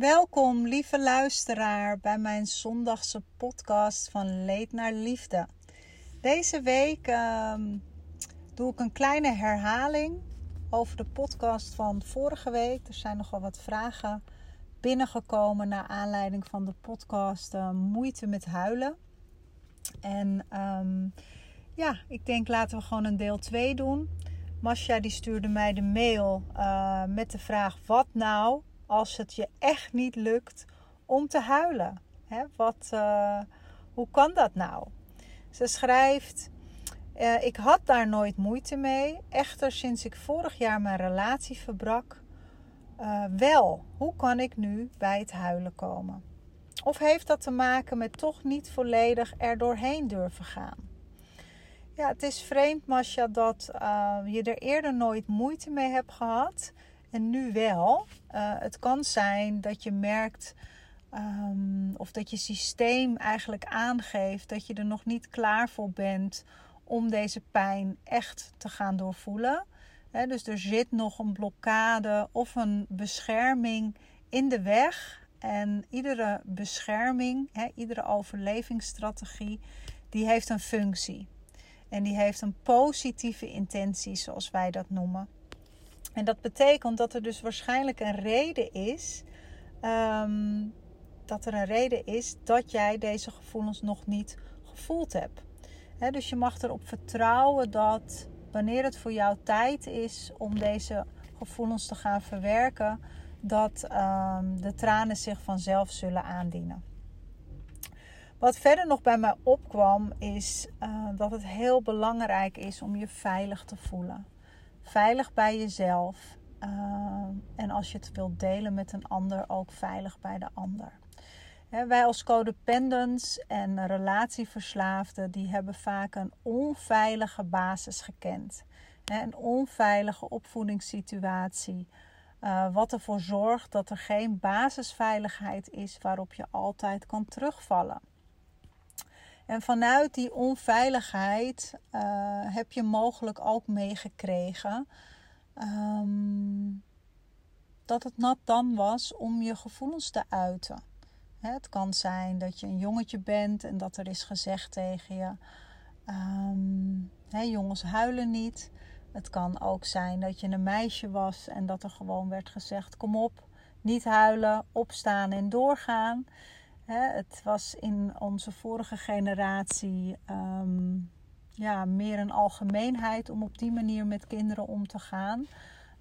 Welkom, lieve luisteraar, bij mijn zondagse podcast van Leed naar Liefde. Deze week ehm, doe ik een kleine herhaling over de podcast van vorige week. Er zijn nogal wat vragen binnengekomen naar aanleiding van de podcast uh, Moeite met huilen. En ehm, ja, ik denk laten we gewoon een deel 2 doen. Masha die stuurde mij de mail uh, met de vraag: wat nou als het je echt niet lukt om te huilen? Hè, wat, uh, hoe kan dat nou? Ze schrijft: uh, Ik had daar nooit moeite mee. Echter, sinds ik vorig jaar mijn relatie verbrak, wel. Hoe kan ik nu bij het huilen komen? Of heeft dat te maken met toch niet volledig er doorheen durven gaan? Ja, het is vreemd, Masha, dat je er eerder nooit moeite mee hebt gehad en nu wel. Uh, het kan zijn dat je merkt um, of dat je systeem eigenlijk aangeeft dat je er nog niet klaar voor bent om deze pijn echt te gaan doorvoelen. Dus er zit nog een blokkade of een bescherming in de weg. En iedere bescherming, he, iedere overlevingsstrategie, die heeft een functie. En die heeft een positieve intentie, zoals wij dat noemen. En dat betekent dat er dus waarschijnlijk een reden is. Um, dat er een reden is dat jij deze gevoelens nog niet gevoeld hebt. He, dus je mag erop vertrouwen dat wanneer het voor jou tijd is om deze gevoelens te gaan verwerken, dat um, de tranen zich vanzelf zullen aandienen. Wat verder nog bij mij opkwam, is uh, dat het heel belangrijk is om je veilig te voelen. Veilig bij jezelf. Uh, en als je het wilt delen met een ander, ook veilig bij de ander. Wij als codependents en relatieverslaafden, die hebben vaak een onveilige basis gekend. Een onveilige opvoedingssituatie. Uh, wat ervoor zorgt dat er geen basisveiligheid is waarop je altijd kan terugvallen. En vanuit die onveiligheid uh, heb je mogelijk ook meegekregen um, dat het nat dan was om je gevoelens te uiten. Het kan zijn dat je een jongetje bent en dat er is gezegd tegen je: hè, jongens huilen niet. Het kan ook zijn dat je een meisje was en dat er gewoon werd gezegd: kom op, niet huilen, opstaan en doorgaan. Het was in onze vorige generatie um, ja, meer een algemeenheid om op die manier met kinderen om te gaan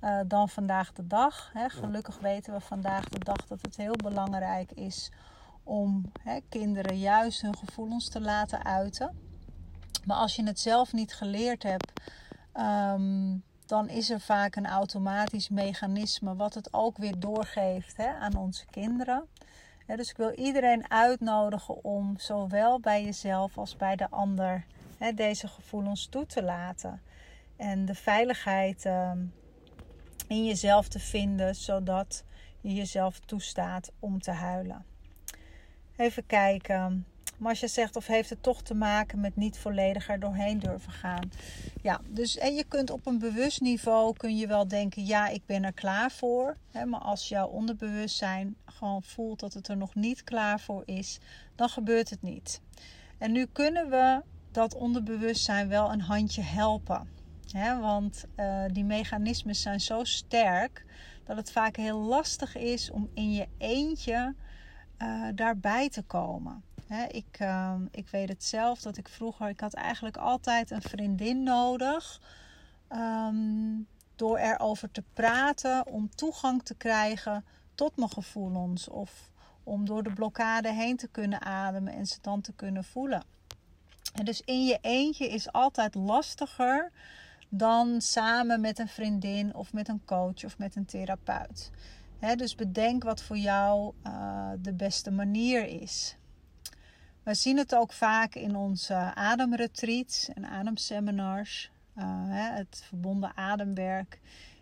uh, dan vandaag de dag. Gelukkig weten we vandaag de dag dat het heel belangrijk is om kinderen juist hun gevoelens te laten uiten. Maar als je het zelf niet geleerd hebt, um, dan is er vaak een automatisch mechanisme wat het ook weer doorgeeft aan onze kinderen. Dus ik wil iedereen uitnodigen om zowel bij jezelf als bij de ander hè, deze gevoelens toe te laten. En de veiligheid uh, in jezelf te vinden, zodat je jezelf toestaat om te huilen. Even kijken. Masha zegt of heeft het toch te maken met niet volledig er doorheen durven gaan. Ja, dus en je kunt op een bewust niveau kun je wel denken, ja, ik ben er klaar voor. Hè, maar als jouw onderbewustzijn gewoon voelt dat het er nog niet klaar voor is, dan gebeurt het niet. En nu kunnen we dat onderbewustzijn wel een handje helpen. Hè, want uh, die mechanismen zijn zo sterk dat het vaak heel lastig is om in je eentje uh, daarbij te komen ik, uh, ik weet het zelf dat ik vroeger, ik had eigenlijk altijd een vriendin nodig. Um, door erover te praten, om toegang te krijgen tot mijn gevoelens. Of om door de blokkade heen te kunnen ademen en ze dan te kunnen voelen. En dus in je eentje is altijd lastiger dan samen met een vriendin of met een coach of met een therapeut. Dus bedenk wat voor jou uh, de beste manier is. We zien het ook vaak in onze ademretreats en ademseminars. Uh, het verbonden ademwerk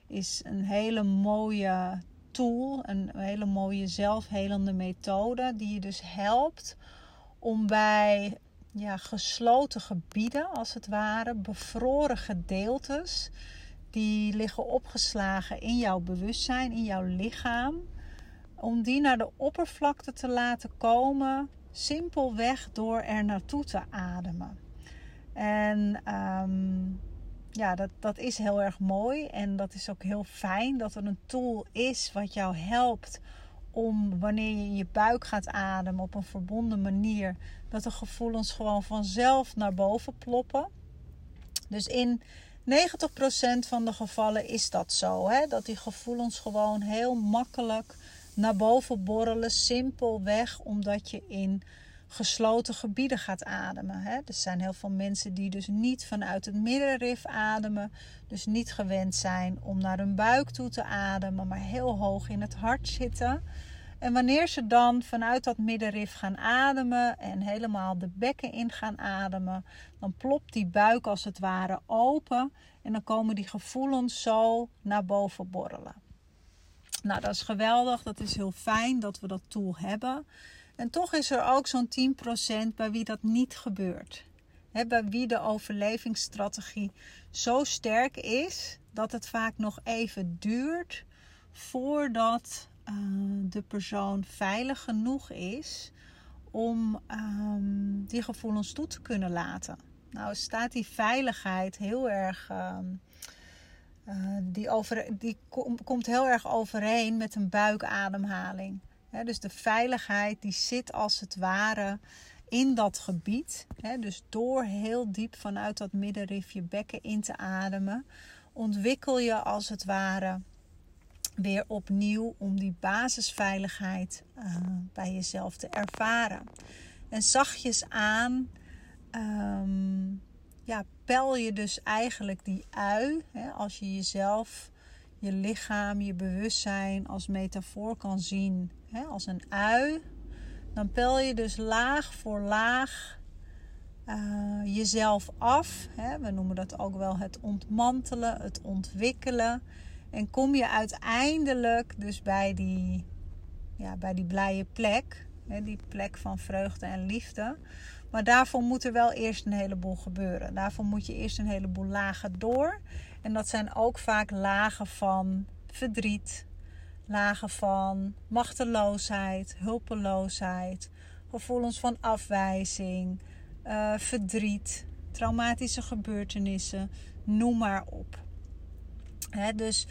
is een hele mooie tool, een hele mooie zelfhelende methode, die je dus helpt om bij ja, gesloten gebieden, als het ware, bevroren gedeeltes, die liggen opgeslagen in jouw bewustzijn, in jouw lichaam, om die naar de oppervlakte te laten komen, simpelweg door er naartoe te ademen. En ehm, ja, dat, dat is heel erg mooi en dat is ook heel fijn dat er een tool is wat jou helpt om wanneer je in je buik gaat ademen op een verbonden manier, dat de gevoelens gewoon vanzelf naar boven ploppen. Dus in 90% van de gevallen is dat zo. Hè? Dat die gevoelens gewoon heel makkelijk naar boven borrelen. Simpelweg omdat je in gesloten gebieden gaat ademen. Hè? Er zijn heel veel mensen die dus niet vanuit het middenrif ademen. Dus niet gewend zijn om naar hun buik toe te ademen, maar heel hoog in het hart zitten. En wanneer ze dan vanuit dat middenrif gaan ademen en helemaal de bekken in gaan ademen, dan plopt die buik als het ware open en dan komen die gevoelens zo naar boven borrelen. Nou, dat is geweldig, dat is heel fijn dat we dat tool hebben. En toch is er ook zo'n 10% bij wie dat niet gebeurt. He, bij wie de overlevingsstrategie zo sterk is dat het vaak nog even duurt voordat uh, de persoon veilig genoeg is om um, die gevoelens toe te kunnen laten. Nou staat die veiligheid heel erg. Um, uh, die over, die kom, komt heel erg overeen met een buikademhaling dus de veiligheid die zit als het ware in dat gebied. dus door heel diep vanuit dat middenrif je bekken in te ademen, ontwikkel je als het ware weer opnieuw om die basisveiligheid uh, bij jezelf te ervaren. En zachtjes aan um, ja, pel je dus eigenlijk die ui, hè, als je jezelf, je lichaam, je bewustzijn als metafoor kan zien hè, als een ui, dan pel je dus laag voor laag uh, jezelf af. Hè. We noemen dat ook wel het ontmantelen, het ontwikkelen. En kom je uiteindelijk dus bij die, ja, bij die blije plek, hè, die plek van vreugde en liefde. Maar daarvoor moet er wel eerst een heleboel gebeuren. Daarvoor moet je eerst een heleboel lagen door. En dat zijn ook vaak lagen van verdriet, lagen van machteloosheid, hulpeloosheid, gevoelens van afwijzing, uh, verdriet, traumatische gebeurtenissen, noem maar op. dus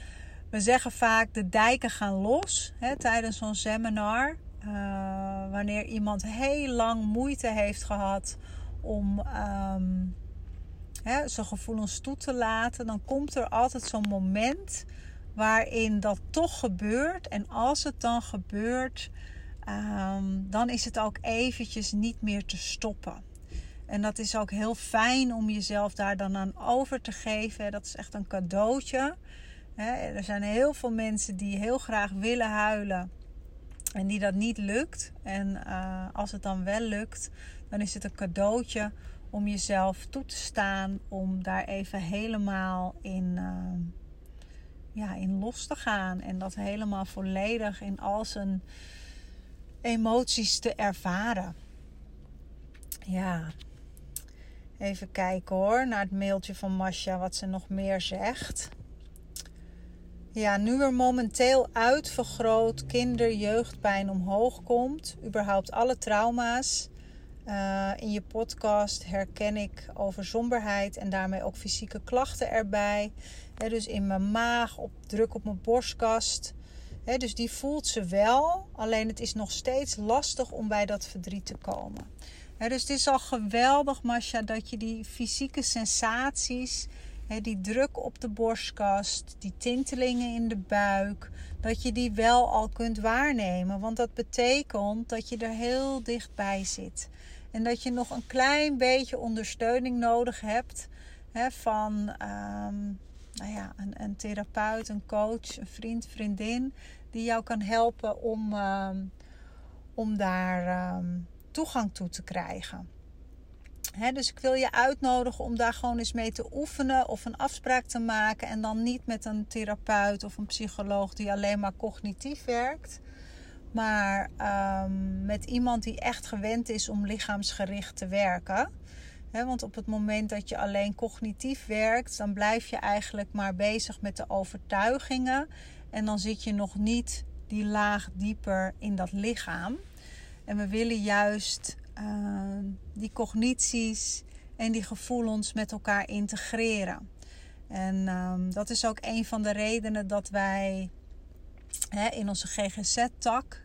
we zeggen vaak de dijken gaan los tijdens zo'n seminar. Uh, wanneer iemand heel lang moeite heeft gehad om um, zijn gevoelens toe te laten, dan komt er altijd zo'n moment waarin dat toch gebeurt. En als het dan gebeurt, ehm, dan is het ook eventjes niet meer te stoppen. En dat is ook heel fijn om jezelf daar dan aan over te geven. Dat is echt een cadeautje. Er zijn heel veel mensen die heel graag willen huilen en die dat niet lukt. En eh, als het dan wel lukt, dan is het een cadeautje om jezelf toe te staan, om daar even helemaal in. Ehm, ja, in los te gaan. En dat helemaal volledig in al zijn emoties te ervaren. Ja. Even kijken hoor, naar het mailtje van Masha, wat ze nog meer zegt. Ja, nu er momenteel uitvergroot kinder-jeugdpijn omhoog komt, überhaupt alle trauma's. Uh, in je podcast herken ik over somberheid en daarmee ook fysieke klachten erbij dus in mijn maag, op druk op mijn borstkast. dus die voelt ze wel, alleen het is nog steeds lastig om bij dat verdriet te komen. Dus het is al geweldig, Masha, dat je die fysieke sensaties, die druk op de borstkast, die tintelingen in de buik, dat je die wel al kunt waarnemen. Want dat betekent dat je er heel dichtbij zit. En dat je nog een klein beetje ondersteuning nodig hebt van um, nou ja, een, een, therapeut, een coach, een vriend, vriendin die jou kan helpen om, ehm, om daar ehm, toegang toe te krijgen. dus ik wil je uitnodigen om daar gewoon eens mee te oefenen of een afspraak te maken. En dan niet met een therapeut of een psycholoog die alleen maar cognitief werkt. Maar ehm, met iemand die echt gewend is om lichaamsgericht te werken. want op het moment dat je alleen cognitief werkt, dan blijf je eigenlijk maar bezig met de overtuigingen. En dan zit je nog niet die laag dieper in dat lichaam. En we willen juist ehm, die cognities en die gevoelens met elkaar integreren. En ehm, dat is ook een van de redenen dat wij hè, in onze GGZ-tak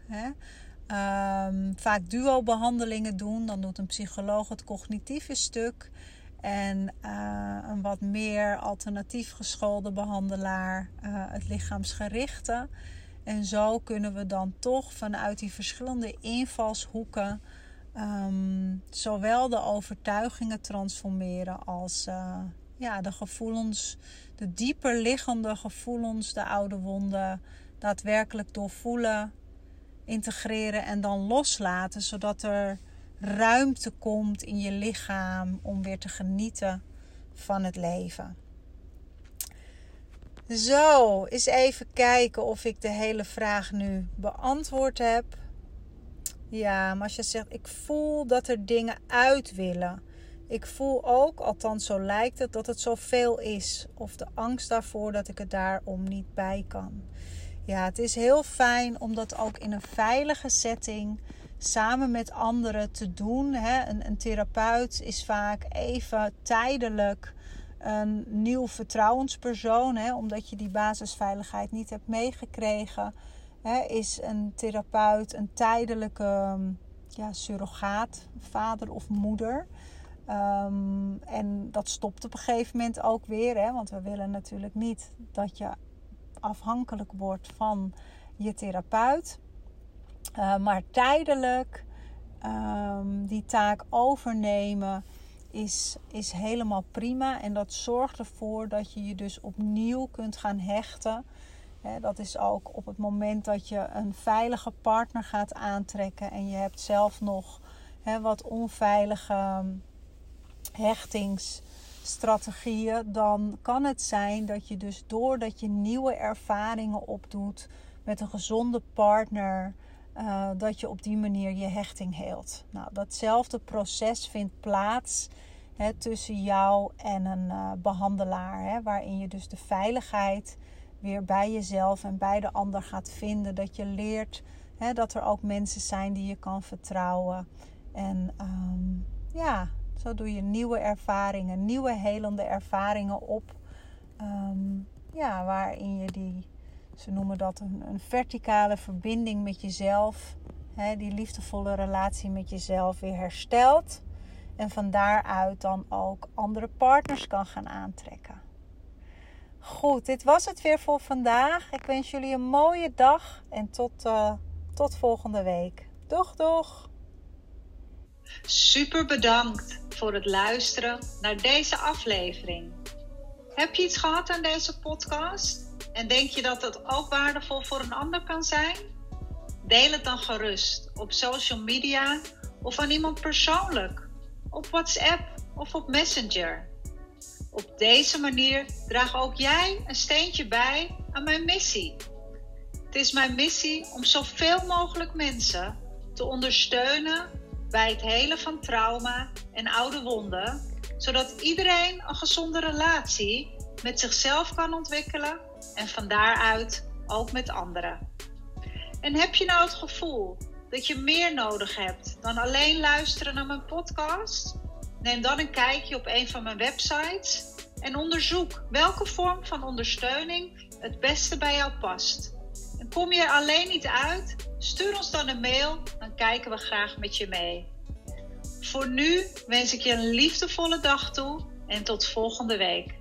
um, vaak duo-behandelingen doen. Dan doet een psycholoog het cognitieve stuk. En uh, een wat meer alternatief geschoolde behandelaar uh, het lichaamsgerichte. En zo kunnen we dan toch vanuit die verschillende invalshoeken um, zowel de overtuigingen transformeren als uh, ja, de gevoelens, de dieper liggende gevoelens, de oude wonden, daadwerkelijk doorvoelen, integreren en dan loslaten, zodat er ruimte komt in je lichaam om weer te genieten van het leven. Zo, eens even kijken of ik de hele vraag nu beantwoord heb. Ja, maar als je zegt, ik voel dat er dingen uit willen. Ik voel ook, althans zo lijkt het, dat het zoveel is. Of de angst daarvoor dat ik het daarom niet bij kan. Ja, het is heel fijn om dat ook in een veilige setting samen met anderen te doen. Een, een therapeut is vaak even tijdelijk een nieuw vertrouwenspersoon, hè, omdat je die basisveiligheid niet hebt meegekregen, hè, is een therapeut een tijdelijke ja, surrogaat, vader of moeder. Um, en dat stopt op een gegeven moment ook weer, hè, want we willen natuurlijk niet dat je afhankelijk wordt van je therapeut. Uh, maar tijdelijk um, die taak overnemen is, is helemaal prima. En dat zorgt ervoor dat je je dus opnieuw kunt gaan hechten. dat is ook op het moment dat je een veilige partner gaat aantrekken en je hebt zelf nog wat onveilige ehm, hechtingsstrategieën, dan kan het zijn dat je dus doordat je nieuwe ervaringen opdoet met een gezonde partner, uh, dat je op die manier je hechting heelt. Nou, datzelfde proces vindt plaats hè, tussen jou en een uh, behandelaar, hè, waarin je dus de veiligheid weer bij jezelf en bij de ander gaat vinden. Dat je leert hè, dat er ook mensen zijn die je kan vertrouwen. En um, ja, zo doe je nieuwe ervaringen, nieuwe helende ervaringen op. Um, ja, waarin je die ze noemen dat een, een verticale verbinding met jezelf. Hè, die liefdevolle relatie met jezelf weer herstelt. En van daaruit dan ook andere partners kan gaan aantrekken. Goed, dit was het weer voor vandaag. Ik wens jullie een mooie dag en tot, uh, tot volgende week. Doeg, doeg! Super bedankt voor het luisteren naar deze aflevering. Heb je iets gehad aan deze podcast? En denk je dat het ook waardevol voor een ander kan zijn? Deel het dan gerust op social media of aan iemand persoonlijk, op WhatsApp of op Messenger. Op deze manier draag ook jij een steentje bij aan mijn missie. Het is mijn missie om zoveel mogelijk mensen te ondersteunen bij het helen van trauma en oude wonden, zodat iedereen een gezonde relatie met zichzelf kan ontwikkelen en van daaruit ook met anderen. En heb je nou het gevoel dat je meer nodig hebt dan alleen luisteren naar mijn podcast? Neem dan een kijkje op een van mijn websites en onderzoek welke vorm van ondersteuning het beste bij jou past. En kom je er alleen niet uit? Stuur ons dan een mail, dan kijken we graag met je mee. Voor nu wens ik je een liefdevolle dag toe en tot volgende week.